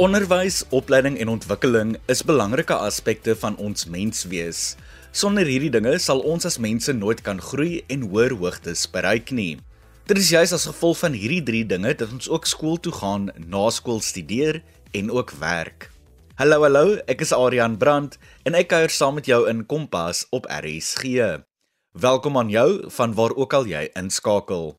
Onderwys, opleiding en ontwikkeling is belangrike aspekte van ons menswees. Sonder hierdie dinge sal ons as mense nooit kan groei en hoër hoogtes bereik nie. Dit is juis as gevolg van hierdie drie dinge dat ons ook skool toe gaan, na skool studeer en ook werk. Hallo hallo, ek is Adrian Brandt en ek kuier saam met jou in Kompas op RSG. Welkom aan jou van waar ook al jy inskakel.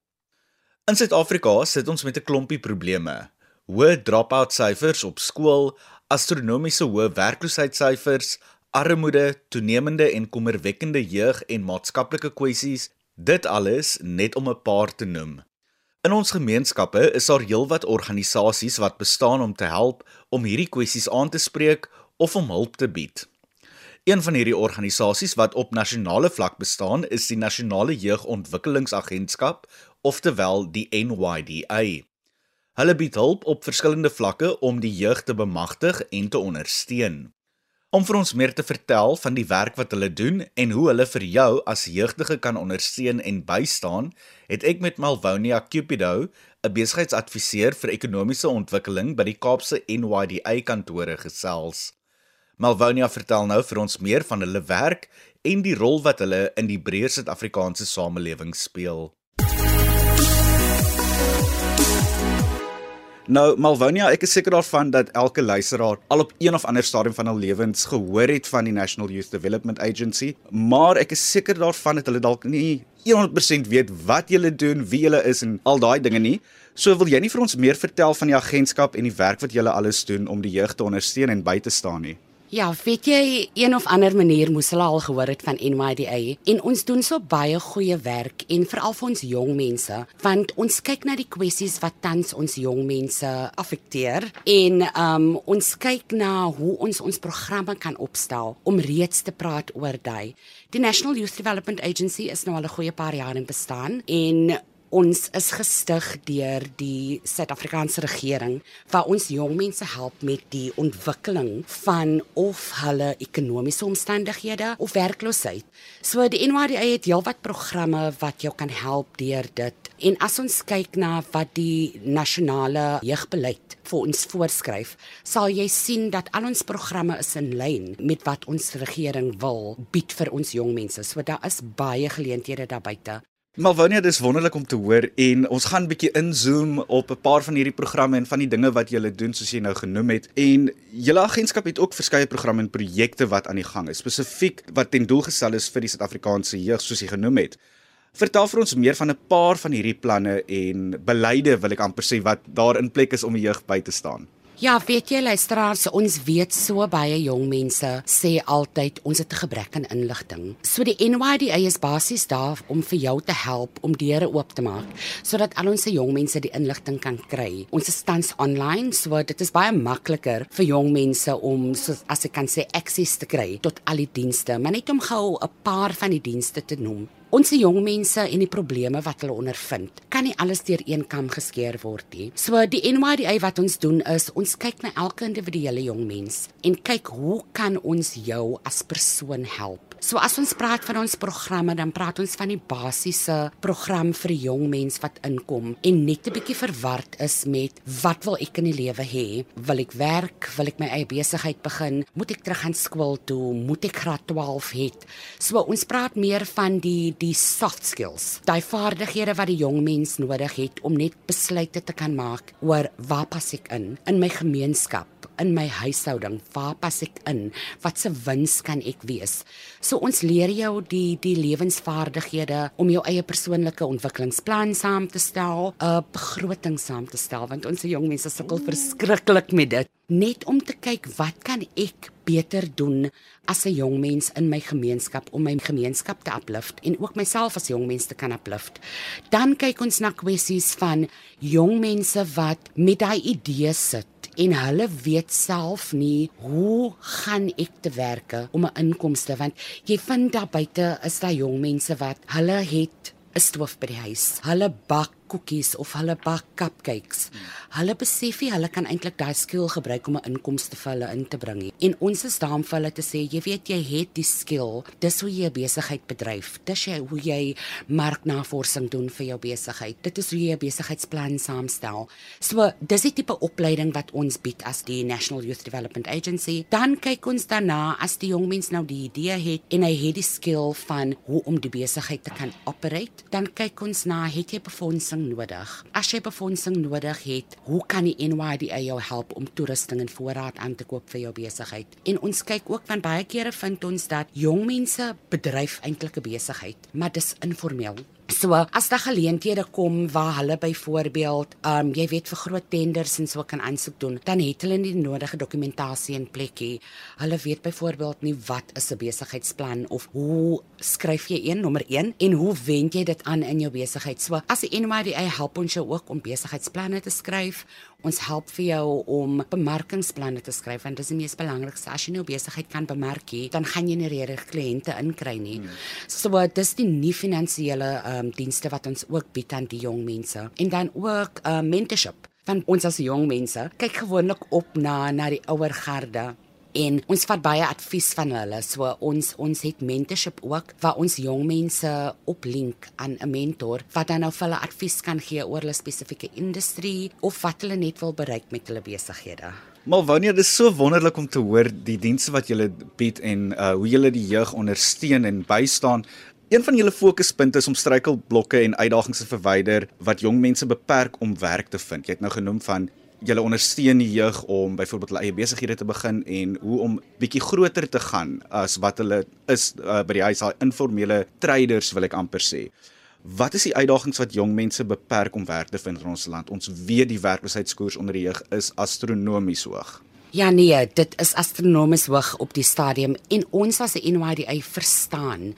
In Suid-Afrika sit ons met 'n klompie probleme hoë drop-out syfers op skool, astronomiese hoë werkloosheidsyfers, armoede, toenemende en kommerwekkende jeug- en maatskaplike kwessies, dit alles net om 'n paar te noem. In ons gemeenskappe is daar heelwat organisasies wat bestaan om te help om hierdie kwessies aan te spreek of om hulp te bied. Een van hierdie organisasies wat op nasionale vlak bestaan, is die Nasionale Jeugontwikkelingsagentskap, oftewel die NYDA. Hulle bied hulp op verskillende vlakke om die jeug te bemagtig en te ondersteun. Om vir ons meer te vertel van die werk wat hulle doen en hoe hulle vir jou as jeugdige kan ondersteun en bystaan, het ek met Malvonia Cupido, 'n besigheidsadviseur vir ekonomiese ontwikkeling by die Kaapse NYDA kantore gesels. Malvonia vertel nou vir ons meer van hulle werk en die rol wat hulle in die breër Suid-Afrikaanse samelewing speel. Nou Malvonia, ek is seker daarvan dat elke luisteraar al op een of ander stadium van hul lewens gehoor het van die National Youth Development Agency, maar ek is seker daarvan dat hulle dalk nie 100% weet wat julle doen, wie julle is en al daai dinge nie. So wil jy nie vir ons meer vertel van die agentskap en die werk wat julle alles doen om die jeug te ondersteun en by te staan nie? Ja, weet jy, een of ander manier moes hulle al gehoor het van NYDA en ons doen so baie goeie werk en veral vir ons jong mense, want ons kyk na die kwessies wat tans ons jong mense affekteer. En um ons kyk na hoe ons ons programme kan opstel om reeds te praat oor daai. Die National Youth Development Agency is nou al 'n goeie paar jaar in bestaan. En Ons is gestig deur die Suid-Afrikaanse regering waar ons jong mense help met die ontwikkeling van of hulle ekonomiese omstandighede of werkloosheid. So die NYDA het heelwat programme wat jou kan help deur dit. En as ons kyk na wat die nasionale jeugbeleid vir ons voorskryf, sal jy sien dat al ons programme is in lyn met wat ons regering wil bied vir ons jong mense. So daar is baie geleenthede daar buite. Malvonia, dis wonderlik om te hoor en ons gaan 'n bietjie inzoom op 'n paar van hierdie programme en van die dinge wat julle doen soos jy nou genoem het. En julle agentskap het ook verskeie programme en projekte wat aan die gang is, spesifiek wat ten doel gestel is vir die Suid-Afrikaanse jeug soos jy genoem het. Vertel vir ons meer van 'n paar van hierdie planne en beleide wil ek amper sê wat daar in plek is om die jeug by te staan. Ja, weet jy luisteraars, ons weet so baie jong mense sê altyd ons het 'n gebrek aan inligting. So die NYDA is basies daar om vir jou te help om deure oop te maak sodat al ons jong mense die inligting kan kry. Ons is tans online, so dit is baie makliker vir jong mense om so as ek kan sê akses te kry tot al die dienste, maar net om gou 'n paar van die dienste te noem. Ons jong mense en die probleme wat hulle ondervind, kan nie alles deur een kam geskeer word nie. So die NYDA wat ons doen is ons kyk na elke individuele jong mens en kyk hoe kan ons jou as persoon help? So as ons praat van ons programme, dan praat ons van die basiese program vir jong mens wat inkom en net 'n bietjie verward is met wat wil ek in die lewe hê? Wil ek werk? Wil ek my eie besigheid begin? Moet ek terug gaan skool toe? Moet ek graad 12 hê? So ons praat meer van die die soft skills, daai vaardighede wat die jong mens nodig het om net besluite te kan maak oor waar pas ek in in my gemeenskap in my huishouding, waar pas ek in? Wat se wins kan ek wees? So ons leer jou die die lewensvaardighede om jou eie persoonlike ontwikkelingsplan saam te stel, 'n begroting saam te stel want ons jong mense sukkel verskriklik met dit. Net om te kyk wat kan ek beter doen as 'n jong mens in my gemeenskap om my gemeenskap te uplift en ook myself as jong mens te kan uplift. Dan kyk ons na kwessies van jong mense wat met daai idees sit en hulle weet self nie hoe gaan ek te werke om 'n inkomste want jy vind daar buite is daar jong mense wat hulle het 'n stoof by die huis. Hulle bak koekies of hulle bak cupcakes. Hulle besef nie hulle kan eintlik daai skill gebruik om 'n inkomste vir hulle in te bring nie. En ons is daar om vir hulle te sê, jy weet jy het die skill. Dis hoe jy 'n besigheid bedryf. Dis jy hoe jy marknavorsing doen vir jou besigheid. Dit is hoe jy 'n besigheidsplan saamstel. So, dis die tipe opleiding wat ons bied as die National Youth Development Agency. Dan kyk ons daarna as die jong mens nou die idee het en hy het die skill van hoe om die besigheid te kan operate, dan kyk ons na het jy befondsing nodig? As jy befondsing nodig het, hoe kan die NYDA jou help om toerusting en voorraad aan te koop vir jou besigheid? En ons kyk ook van baie kere vind ons dat jong mense bedryf eintlik 'n besigheid, maar dis informeel. So as daar geleenthede kom waar hulle byvoorbeeld, ehm um, jy weet vir groot tenders en so kan aansoek doen, dan het hulle nie die nodige dokumentasie in plekkie. Hulle weet byvoorbeeld nie wat is 'n besigheidsplan of hoe skryf jy een nommer 1 en hoe wend jy dit aan in jou besigheid. So as die NYDA help ons jou ook om besigheidsplanne te skryf. Ons help vir jou om bemarkingsplanne te skryf want dis die mees belangrikste. As jy nou besigheid kan bemark, dan gaan jy nie regtig kliënte inkry nie. Hmm. So dis die nie finansiële uh, um, dienste wat ons ook bied aan die jong mense. En dan ook uh, mentorship. Van ons as jong mense kyk gewoonlik op na na die ouer garde en ons vat baie advies van hulle. So ons ons het mentorship ook waar ons jong mense oplink aan 'n mentor wat dan nou vir hulle advies kan gee oor 'n spesifieke industrie of wat hulle net wil bereik met hulle besighede. Maar wanneer dit so wonderlik om te hoor die dienste wat julle bied en uh, hoe julle die jeug ondersteun en bystaan Een van julle fokuspunte is om struikelblokke en uitdagings te verwyder wat jong mense beperk om werk te vind. Jy het nou genoem van julle ondersteun die jeug om byvoorbeeld hulle eie besighede te begin en hoe om bietjie groter te gaan as wat hulle is uh, by die huis al informele traders wil ek amper sê. Wat is die uitdagings wat jong mense beperk om werk te vind in ons land? Ons weet die werkloosheidskoers onder die jeug is astronomies hoog. Ja nee, dit is astronomies hoog op die stadium en ons as 'n NYDA verstaan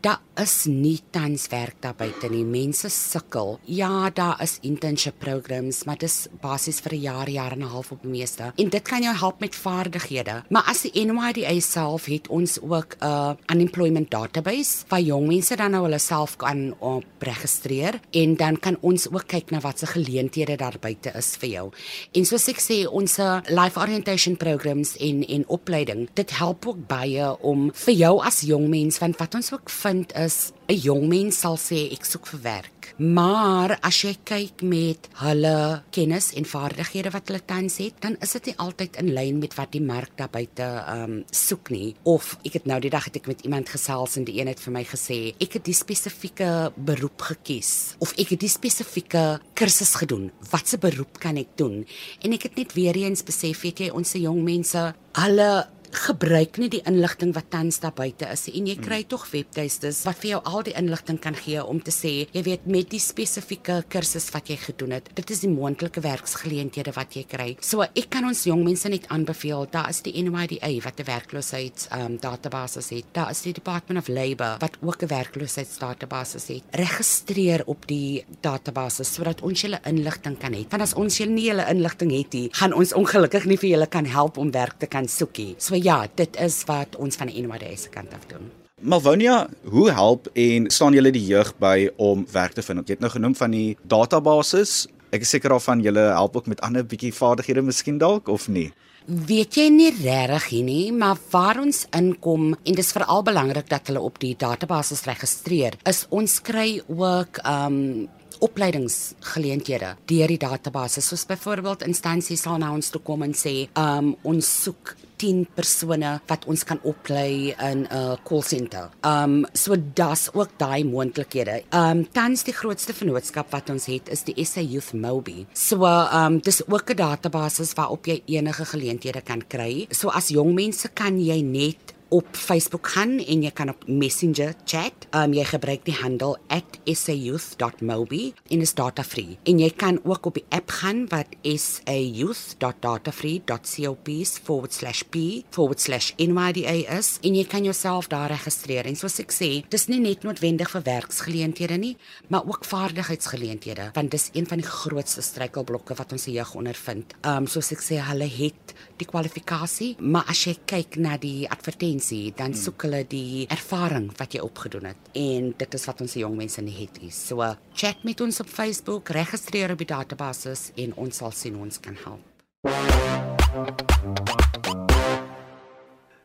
dat is nie tans werk daar buite nie. Mense sukkel. Ja, daar is internship programs, maar dis basies vir 'n jaar, jaar en 'n half op die meeste. En dit kan jou help met vaardighede. Maar as die NYDA self het ons ook 'n uh, unemployment database waar jong mense dan nou hulle self kan op registreer en dan kan ons ook kyk na wat se geleenthede daar buite is vir jou. En soos ek sê, ons life orientation orientation programs en en opleiding. Dit help ook baie om vir jou as jong mens want wat ons ook vind is 'n jong mens sal sê ek soek vir werk. Maar as jy kyk met hulle kennis en vaardighede wat hulle tans het, dan is dit nie altyd in lyn met wat die mark daar buite um, soek nie. Of ek het nou die dag het ek met iemand gesels en die een het vir my gesê, ek het die spesifieke beroep gekies of ek het die spesifieke kursus gedoen. Watse beroep kan ek doen? En ek het net weer eens besef, weet jy, ons se jong mense, hulle gebruik nie die inligting wat tans daar buite is en jy kry mm. tog webtuistes wat vir jou al die inligting kan gee om te sê jy weet met die spesifieke kursus wat jy gedoen het dit is die moontlike werksgeleenthede wat jy kry. So ek kan ons jong mense net aanbeveel daar is die NYDA wat 'n werkloosheid um, database het. Daar is die Department of Labour wat ook 'n werkloosheidsdatabase het. Registreer op die database sodat ons julle inligting kan hê. Want as ons julle nie julle inligting het nie gaan ons ongelukkig nie vir julle kan help om werk te kan soek nie. So ja, dit is wat ons van die NYDS kant af doen. Malvonia, hoe help en staan julle die jeug by om werk te vind? Jy het nou genoem van die databases. Ek is seker daarvan julle help ook met ander bietjie vaardighede miskien dalk of nie. Weet jy nie regtig hier nie, maar waar ons inkom en dis veral belangrik dat hulle op die databasis registreer. Is ons kry ook um opleidingsgeleenthede deur die database. Soos byvoorbeeld instansies sal na ons toe kom en sê, um ons soek 10 persone wat ons kan oplei in 'n uh, call center. Um so das ook daai moontlikhede. Um tans die grootste vennootskap wat ons het is die SA Youth Mobi. So um dis ook 'n database waarop jy enige geleenthede kan kry. So as jong mense kan jy net op Facebook gaan en jy kan op Messenger chat. Um jy gebruik die handle @sayouth.mobi en is data free. En jy kan ook op die app gaan wat sayouth.datafree.cop/p/nyda is en jy kan jouself daar registreer. En soos ek sê, dis nie net noodwendig vir werksgeleenthede nie, maar ook vaardigheidsgeleenthede, want dis een van die grootste struikelblokke wat ons jeug ondervind. Um soos ek sê, hulle het die kwalifikasie, maar as jy kyk na die advertensies intelligensie, dan soek hulle die ervaring wat jy opgedoen het. En dit is wat ons jong mense nie het is. So chat met ons op Facebook, registreer op die database en ons sal sien ons kan help.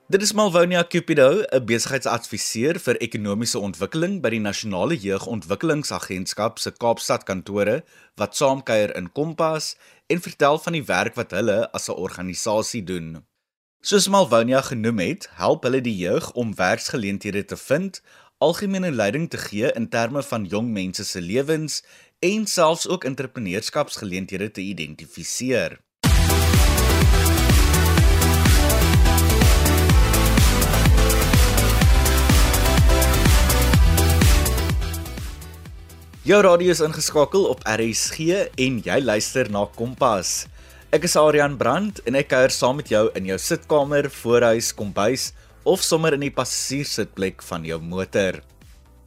Dit is Malvonia Cupido, 'n besigheidsadviseur vir ekonomiese ontwikkeling by die Nasionale Jeugontwikkelingsagentskap se Kaapstad kantore wat saamkuier in Kompas en vertel van die werk wat hulle as 'n organisasie doen. Soos Malvonia genoem het, help hulle die jeug om werksgeleenthede te vind, algemene leiding te gee in terme van jong mense se lewens en selfs ook entrepreneurskapsgeleenthede te identifiseer. Jou radio is ingeskakel op RSG en jy luister na Kompas. Ek is Adrian Brandt en ek kuier saam met jou in jou sitkamer, voorhuis, kombuis of sommer in die passasierssitplek van jou motor.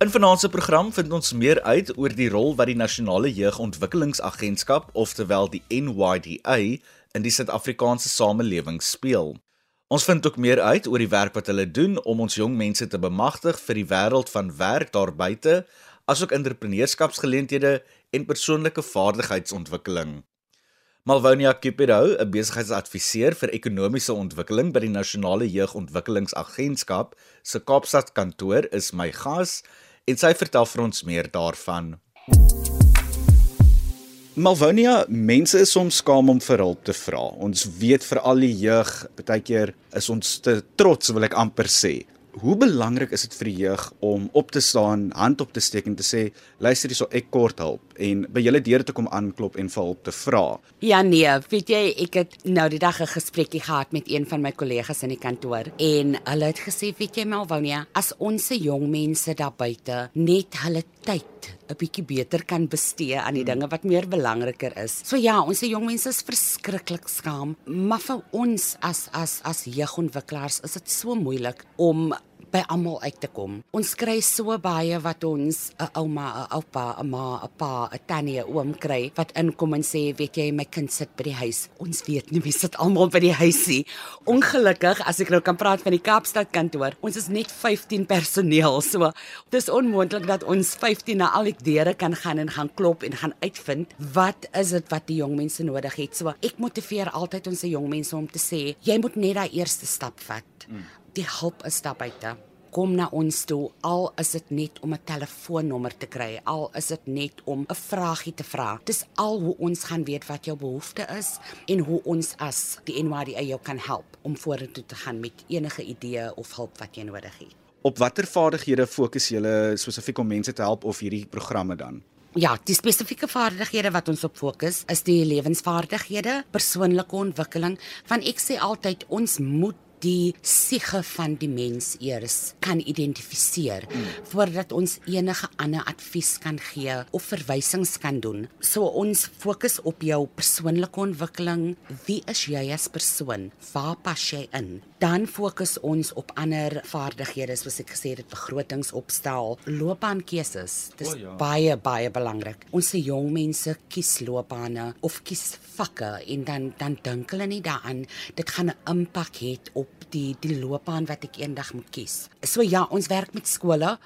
In vanaand se program vind ons meer uit oor die rol wat die Nasionale Jeugontwikkelingsagentskap, oftewel die NYDA, in die Suid-Afrikaanse samelewing speel. Ons vind ook meer uit oor die werk wat hulle doen om ons jong mense te bemagtig vir die wêreld van werk daar buite asook entrepreneurskapsgeleenthede en persoonlike vaardigheidsontwikkeling. Malvonia Cupido, 'n besigheidsadviseur vir ekonomiese ontwikkeling by die Nasionale Jeugontwikkelingsagentskap se Kaapstad kantoor, is my gas en sy vertel vir ons meer daarvan. Malvonia, mense is soms skaam om vir hulp te vra. Ons weet vir al die jeug, baie keer is ons te trots, wil ek amper sê. Hoe belangrik is dit vir die jeug om op te staan, hand op te steek en te sê, luister hierso ek kort hulp en by julle deure te kom aanklop en vir hulp te vra? Ja nee, weet jy, ek het nou die dag 'n gesprekkie gehad met een van my kollegas in die kantoor en hulle het gesê, weet jy Melwonia, as ons se jong mense daar buite net hulle tyd 'n bietjie beter kan bestee aan die dinge wat meer belangriker is. So ja, ons se jong mense is verskriklik skaam, maar vir ons as as as jeugontwikkelaars is dit so moeilik om by almal uit te kom. Ons kry so baie wat ons 'n ouma, 'n oupa, 'n ma, 'n pa, 'n tannie, 'n oom kry wat inkom en sê, "Weet jy, my kind sit by die huis." Ons weet nie wie sit almal by die huis nie. Ongelukkig, as ek nou kan praat van die Kaapstad kantoor, ons is net 15 personeel. So, dis onmoontlik dat ons 15 na al die deure kan gaan en gaan klop en gaan uitvind wat is dit wat die jong mense nodig het. So, ek motiveer altyd ons se jong mense om te sê, jy moet net daai eerste stap vat. Mm die hulp is daar buite. Kom na ons toe al is dit net om 'n telefoonnommer te kry, al is dit net om 'n vragie te vra. Dis al hoe ons gaan weet wat jou behoefte is en hoe ons as die NYDA jou kan help om vorentoe te gaan met enige idee of hulp wat jy nodig het. Op watter vaardighede fokus julle spesifiek om mense te help of hierdie programme dan? Ja, die spesifieke vaardighede wat ons op fokus is die lewensvaardighede, persoonlike ontwikkeling. Van ek sê altyd ons moet die siege van die mens eers kan identifiseer mm. voordat ons enige ander advies kan gee of verwysings kan doen. So ons fokus op jou persoonlike ontwikkeling. Wie is jy as persoon? Waar pas jy in? Dan fokus ons op ander vaardighede soos ek gesê het, begrotingsopstel, loopbaankeuses. Dis oh, ja. baie baie belangrik. Ons se jong mense kies loopbane of kies vakke en dan dan dink hulle nie daaraan dit gaan 'n impak hê op die die loopbaan wat ek eendag moet kies. So ja, ons werk met skole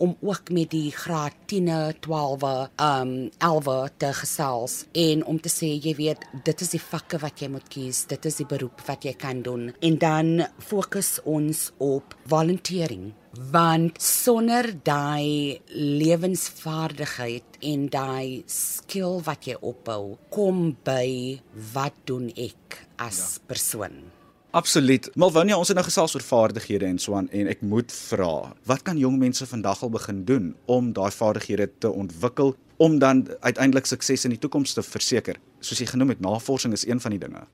om ook met die graad 10, 12, um 11 te gesels en om te sê jy weet dit is die vakke wat jy moet kies, dit is die beroep wat jy kan doen en dan fokus ons op volunteering want sonder daai lewensvaardigheid en daai skill wat jy opbou kom by wat doen ek as ja. persoon Absoluut. Malvonia, ons het nou gesels oor vaardighede en so aan en ek moet vra, wat kan jong mense vandag al begin doen om daai vaardighede te ontwikkel om dan uiteindelik sukses in die toekoms te verseker? Soos jy genoem het, navorsing is een van die dinge.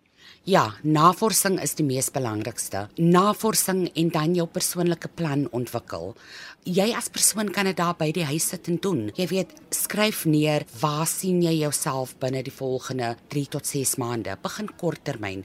Ja, navorsing is die mees belangrikste. Navorsing en dan jou persoonlike plan ontwikkel. Jy as persoon kan dit daar by die huis sit en doen. Jy weet, skryf neer waar sien jy jouself binne die volgende 3 tot 6 maande. Begin korttermyn.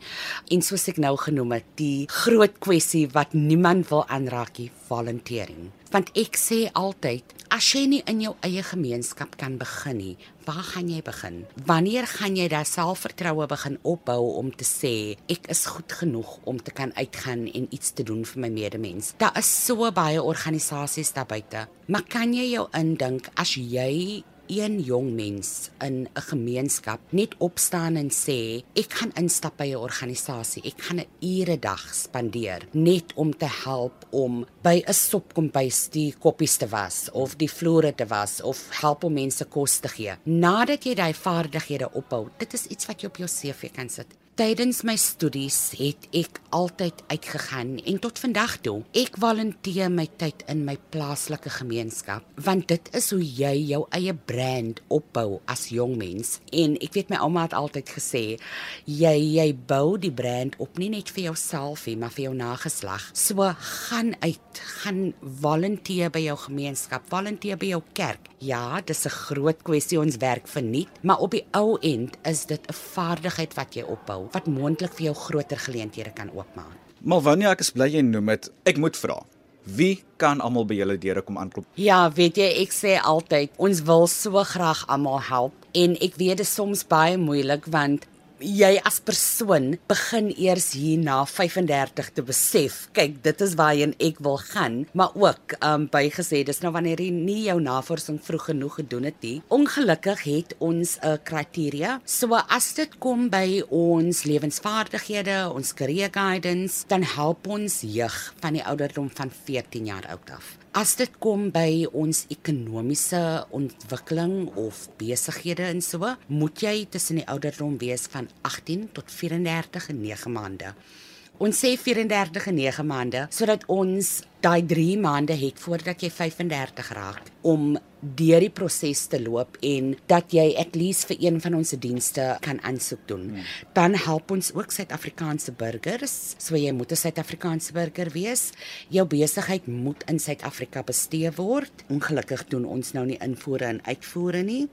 En soos ek nou genoem het, die groot kwessie wat niemand wil aanraak nie, volunteering. Want ek sê altyd, as jy nie in jou eie gemeenskap kan begin nie, waar gaan jy begin? Wanneer gaan jy daai selfvertroue begin opbou om te sê ek is goed genoeg om te kan uitgaan en iets te doen vir my medemens? Daar is so baie organisasies daar buite. Maar kan jy jou indink as jy een jong mens in 'n gemeenskap net opstaan en sê ek gaan instap by 'n organisasie, ek gaan 'n ure dag spandeer net om te help om by 'n sopkombuis die koppies te was of die vloere te was of help om mense kos te gee. Nadat jy daai vaardighede opbou, dit is iets wat jy op jou CV kan sit. Tydens my studies het ek altyd uitgegaan en tot vandag toe. Ek volunteer my tyd in my plaaslike gemeenskap want dit is hoe jy jou eie brand opbou as jong mens. En ek weet my ouma het altyd gesê jy jy bou die brand op nie net vir jouself nie, maar vir jou nageslag. So gaan uit, gaan volunteer by jou gemeenskap, volunteer by jou kerk. Ja, dis 'n groot kwessie ons werk verniet, maar op die ou end is dit 'n vaardigheid wat jy opbou wat moontlik vir jou groter geleenthede kan oopmaak. Malvania, ek is bly jy noem dit. Ek moet vra. Wie kan almal by julle deure kom aanklop? Ja, weet jy, ek sê altyd, ons wil so graag almal help en ek weet dit is soms baie moeilik want jy as persoon begin eers hier na 35 te besef, kyk, dit is waarheen ek wil gaan, maar ook um bygesê dis nou wanneer jy nie jou navorsing vroeg genoeg gedoen het nie. Ongelukkig het ons 'n kriteria. So as dit kom by ons lewensvaardighede, ons career guidance, dan help ons jeug van die ouderdom van 14 jaar oud af. As dit kom by ons ekonomiese ontwikkeling of besighede en so, moet jy tussen die ouderdom wees van 18 tot 34 en 9 maande. Ons sê 34 en 9 maande sodat ons daai 3 maande het voordat jy 35 raak om deur die proses te loop en dat jy at least vir een van ons dienste kan aansoek doen. Hmm. Dan help ons ook Suid-Afrikaanse burgers. So jy moet 'n Suid-Afrikaanse burger wees. Jou besigheid moet in Suid-Afrika bestee word. Ongelukkig doen ons nou nie invoere en uitvoere nie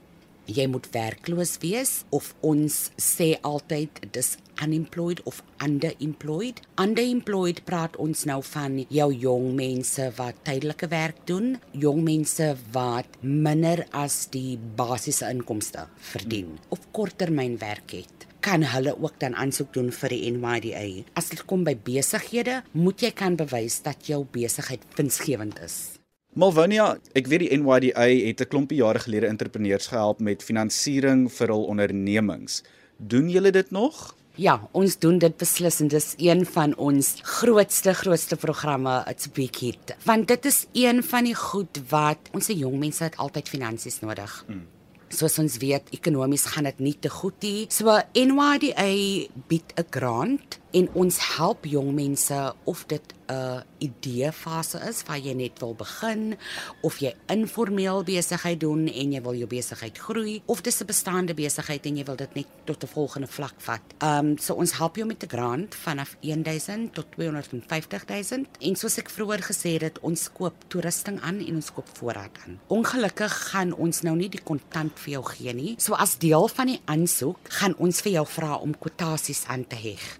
jy moet werkloos wees of ons sê altyd dis unemployed of underemployed. Underemployed praat ons nou van jou jong mense wat tydelike werk doen, jong mense wat minder as die basiese inkomste verdien hmm. of korttermynwerk het kan hulle ook dan aansoek doen vir die NYDA. As dit kom by besighede, moet jy kan bewys dat jou besigheid winsgewend is. Malvonia, ek weet die NYDA het 'n klompie jare gelede entrepreneurs gehelp met finansiering vir hul ondernemings. Doen julle dit nog? Ja, ons doen dit beslis en dis een van ons grootste grootste programme at Big Hit. Want dit is een van die goed wat ons se jong mense het altyd finansies nodig. Hmm. Soos ons weet, ekonomies gaan dit nie te goed nie. So NYDA bied 'n grant en ons help jong mense of dit 'n idee fase is waar jy net wil begin of jy informeel besigheid doen en jy wil jou besigheid groei of dis 'n bestaande besigheid en jy wil dit net tot 'n volgende vlak vat. Ehm um, so ons help jou met 'n grant vanaf 1000 tot 250000 en soos ek vroeër gesê het, ons koop toerusting aan en ons koop voorraad aan. Ongelukkig gaan ons nou nie die kontant vir jou gee nie. So as deel van die aansoek gaan ons vir jou vra om kwotasies aan te heg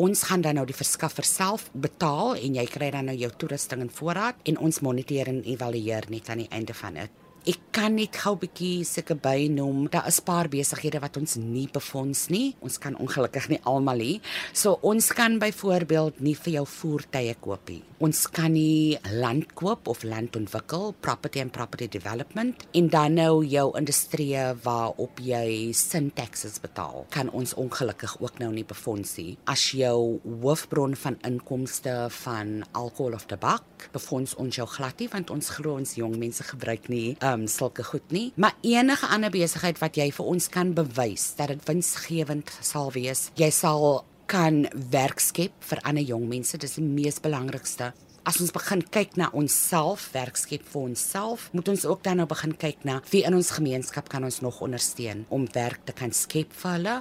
Ons gaan dan nou die verskaffer self betaal en jy kry dan nou jou toerusting in voorraad en ons moniteer en evalueer net aan die einde van dit. Ek kan net gou 'n bietjie sulke bynoem. Daar is 'n paar besighede wat ons nie befonds nie. Ons kan ongelukkig nie almal hê. So ons kan byvoorbeeld nie vir jou voertuie koop nie. Ons kan nie land koop of land ontwikkel, property and property development en dan nou jou industrie waarop jy sin taxes betaal. Kan ons ongelukkig ook nou nie befonds nie. As jou hoofbron van inkomste van alkohol of tabak, befonds ons jou glad nie want ons glo ons jong mense gebruik nie. Uh, um sulke goed nie, maar enige ander besigheid wat jy vir ons kan bewys dat dit winsgewend sal wees. Jy sal kan werk skep vir ander jong mense, dis die mees belangrikste. As ons begin kyk na onsself, werk skep vir onsself, moet ons ook dan nou begin kyk na wie in ons gemeenskap kan ons nog ondersteun om werk te kan skep vir hulle.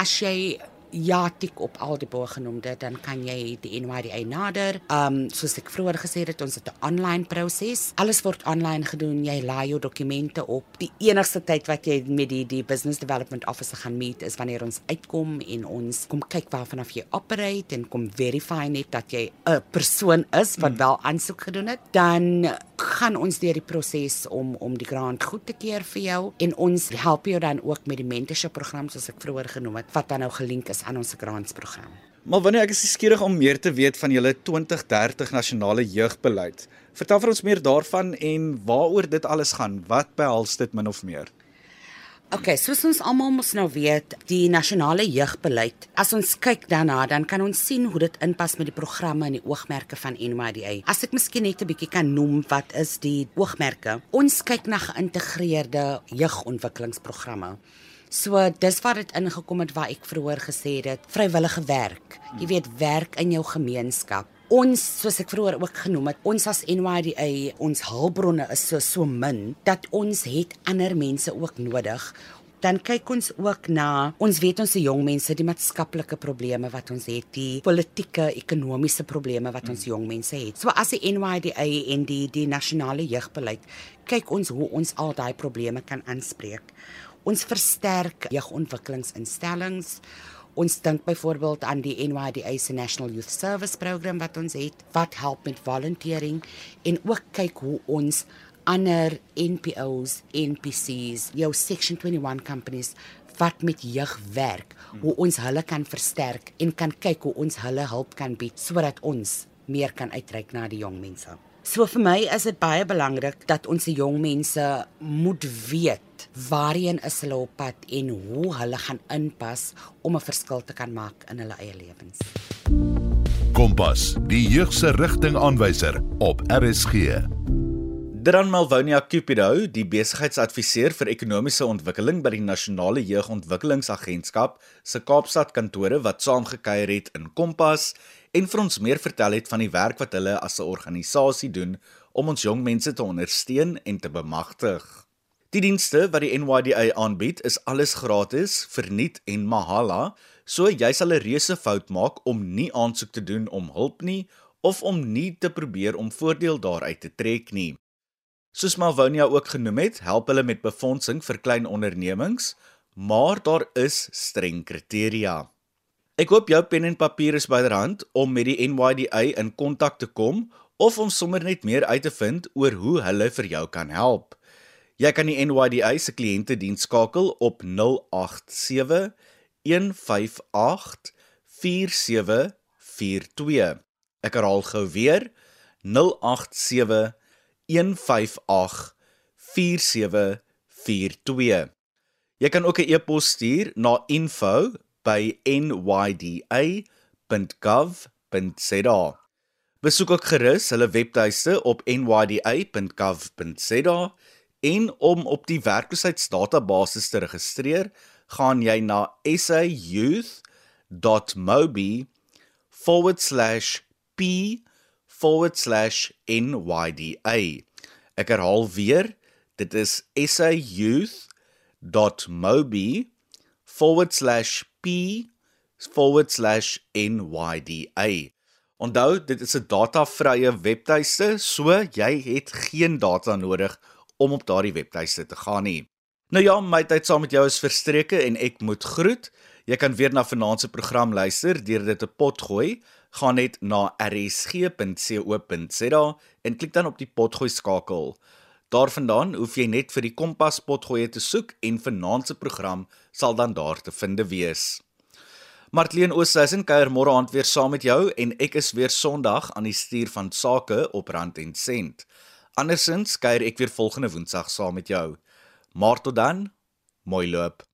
As jy ja tik op al die bogenoemde, dan kan jy die NYDA nader. Um soos ek vroeër gesê het, ons het 'n online proses. Alles word online gedoen. Jy laai jou dokumente op. Die enigste tyd wat jy met die die business development officer gaan meet is wanneer ons uitkom en ons kom kyk waarvan af jy operate en kom verify net dat jy 'n persoon is wat hmm. wel aansoek gedoen het. Dan gaan ons deur die proses om om die grant goed te keur vir jou en ons help jou dan ook met die mentorship program soos ek vroeër genoem het wat dan nou gelink is aan ons grants program. Maar wanneer ek is skieurig om meer te weet van julle 2030 nasionale jeugbeleid. Vertel vir ons meer daarvan en waaroor dit alles gaan. Wat behels dit min of meer? OK, soos ons almal mos nou weet, die nasionale jeugbeleid, as ons kyk daarna, dan kan ons sien hoe dit inpas met die programme en die oogmerke van NYDA. As ek miskien net 'n bietjie kan noem wat is die oogmerke? Ons kyk na geïntegreerde jeugontwikkelingsprogramme. So dis wat dit ingekom het waar ek vroeër gesê het, vrywillige werk. Jy weet, werk in jou gemeenskap. Ons, soos ek vroeër ook genoem het, ons as NYDA, ons hulpbronne is so so min dat ons het ander mense ook nodig. Dan kyk ons ook na ons weet ons se jong mense die maatskaplike probleme wat ons het, die politieke, ekonomiese probleme wat ons jong mense het. So as die NYDA en die die nasionale jeugbeleid kyk ons hoe ons al daai probleme kan aanspreek. Ons versterk jeugontwikkelingsinstellings. Ons dink byvoorbeeld aan die NYDA se National Youth Service program wat ons het wat help met volunteering en ook kyk hoe ons ander NPOs, NPCs, jou Section 21 companies wat met jeug werk, hoe ons hulle kan versterk en kan kyk hoe ons hulle hulp kan bied sodat ons meer kan uitreik na die jong mense. So vir my is dit baie belangrik dat ons se jong mense moet weet waarheen is hulle op pad en hoe hulle gaan inpas om 'n verskil te kan maak in hulle eie lewens. Kompas, die jeug se rigtingaanwyser op RSG. Dran Malvonia Cupido, die besigheidsadviseur vir ekonomiese ontwikkeling by die Nasionale Jeugontwikkelingsagentskap se Kaapstad kantore wat saamgekyer het in Kompas en vir ons meer vertel het van die werk wat hulle as 'n organisasie doen om ons jong mense te ondersteun en te bemagtig. Die dienste wat die NYDA aanbied, is alles gratis, verniet en mahala, so jy sal 'n reuse fout maak om nie aansoek te doen om hulp nie of om nie te probeer om voordeel daaruit te trek nie. Soos Malvonia ook genoem het, help hulle met befondsing vir klein ondernemings, maar daar is streng kriteria. Ek hoop jou pen en papier is byderhand om met die NYDA in kontak te kom of om sommer net meer uit te vind oor hoe hulle vir jou kan help. Jy kan die NYDA se kliëntediens skakel op 087 158 4742. Ek herhaal gou weer 087 158 4742. Jy kan ook 'n e-pos stuur na info by nyda.gov.za. Besoek ook gerus hulle webtuiste op nyda.gov.za en om op die werkloosheidsdatabase te registreer, gaan jy na sayouth.mobi/p/nyda. Ek herhaal weer, dit is sayouth.mobi/p p/nyda. Onthou, dit is 'n datavrye webtuiste, so jy het geen data nodig om op daardie webtuiste te gaan nie. Nou ja, my tyd saam met jou is verstreke en ek moet groet. Jy kan weer na vanaand se program luister deur dit te potgooi. Gaan net na rsg.co.za en klik dan op die potgooi skakel. Daarvandaan hoef jy net vir die Kompas potgoeie te soek en vanaand se program sal dan daar te vind wees. Martleen Oosthuizen kuier môre aand weer saam met jou en ek is weer Sondag aan die stuur van sake op Rand en Sent. Andersins kuier ek weer volgende Woensdag saam met jou. Maar tot dan, mooi loop.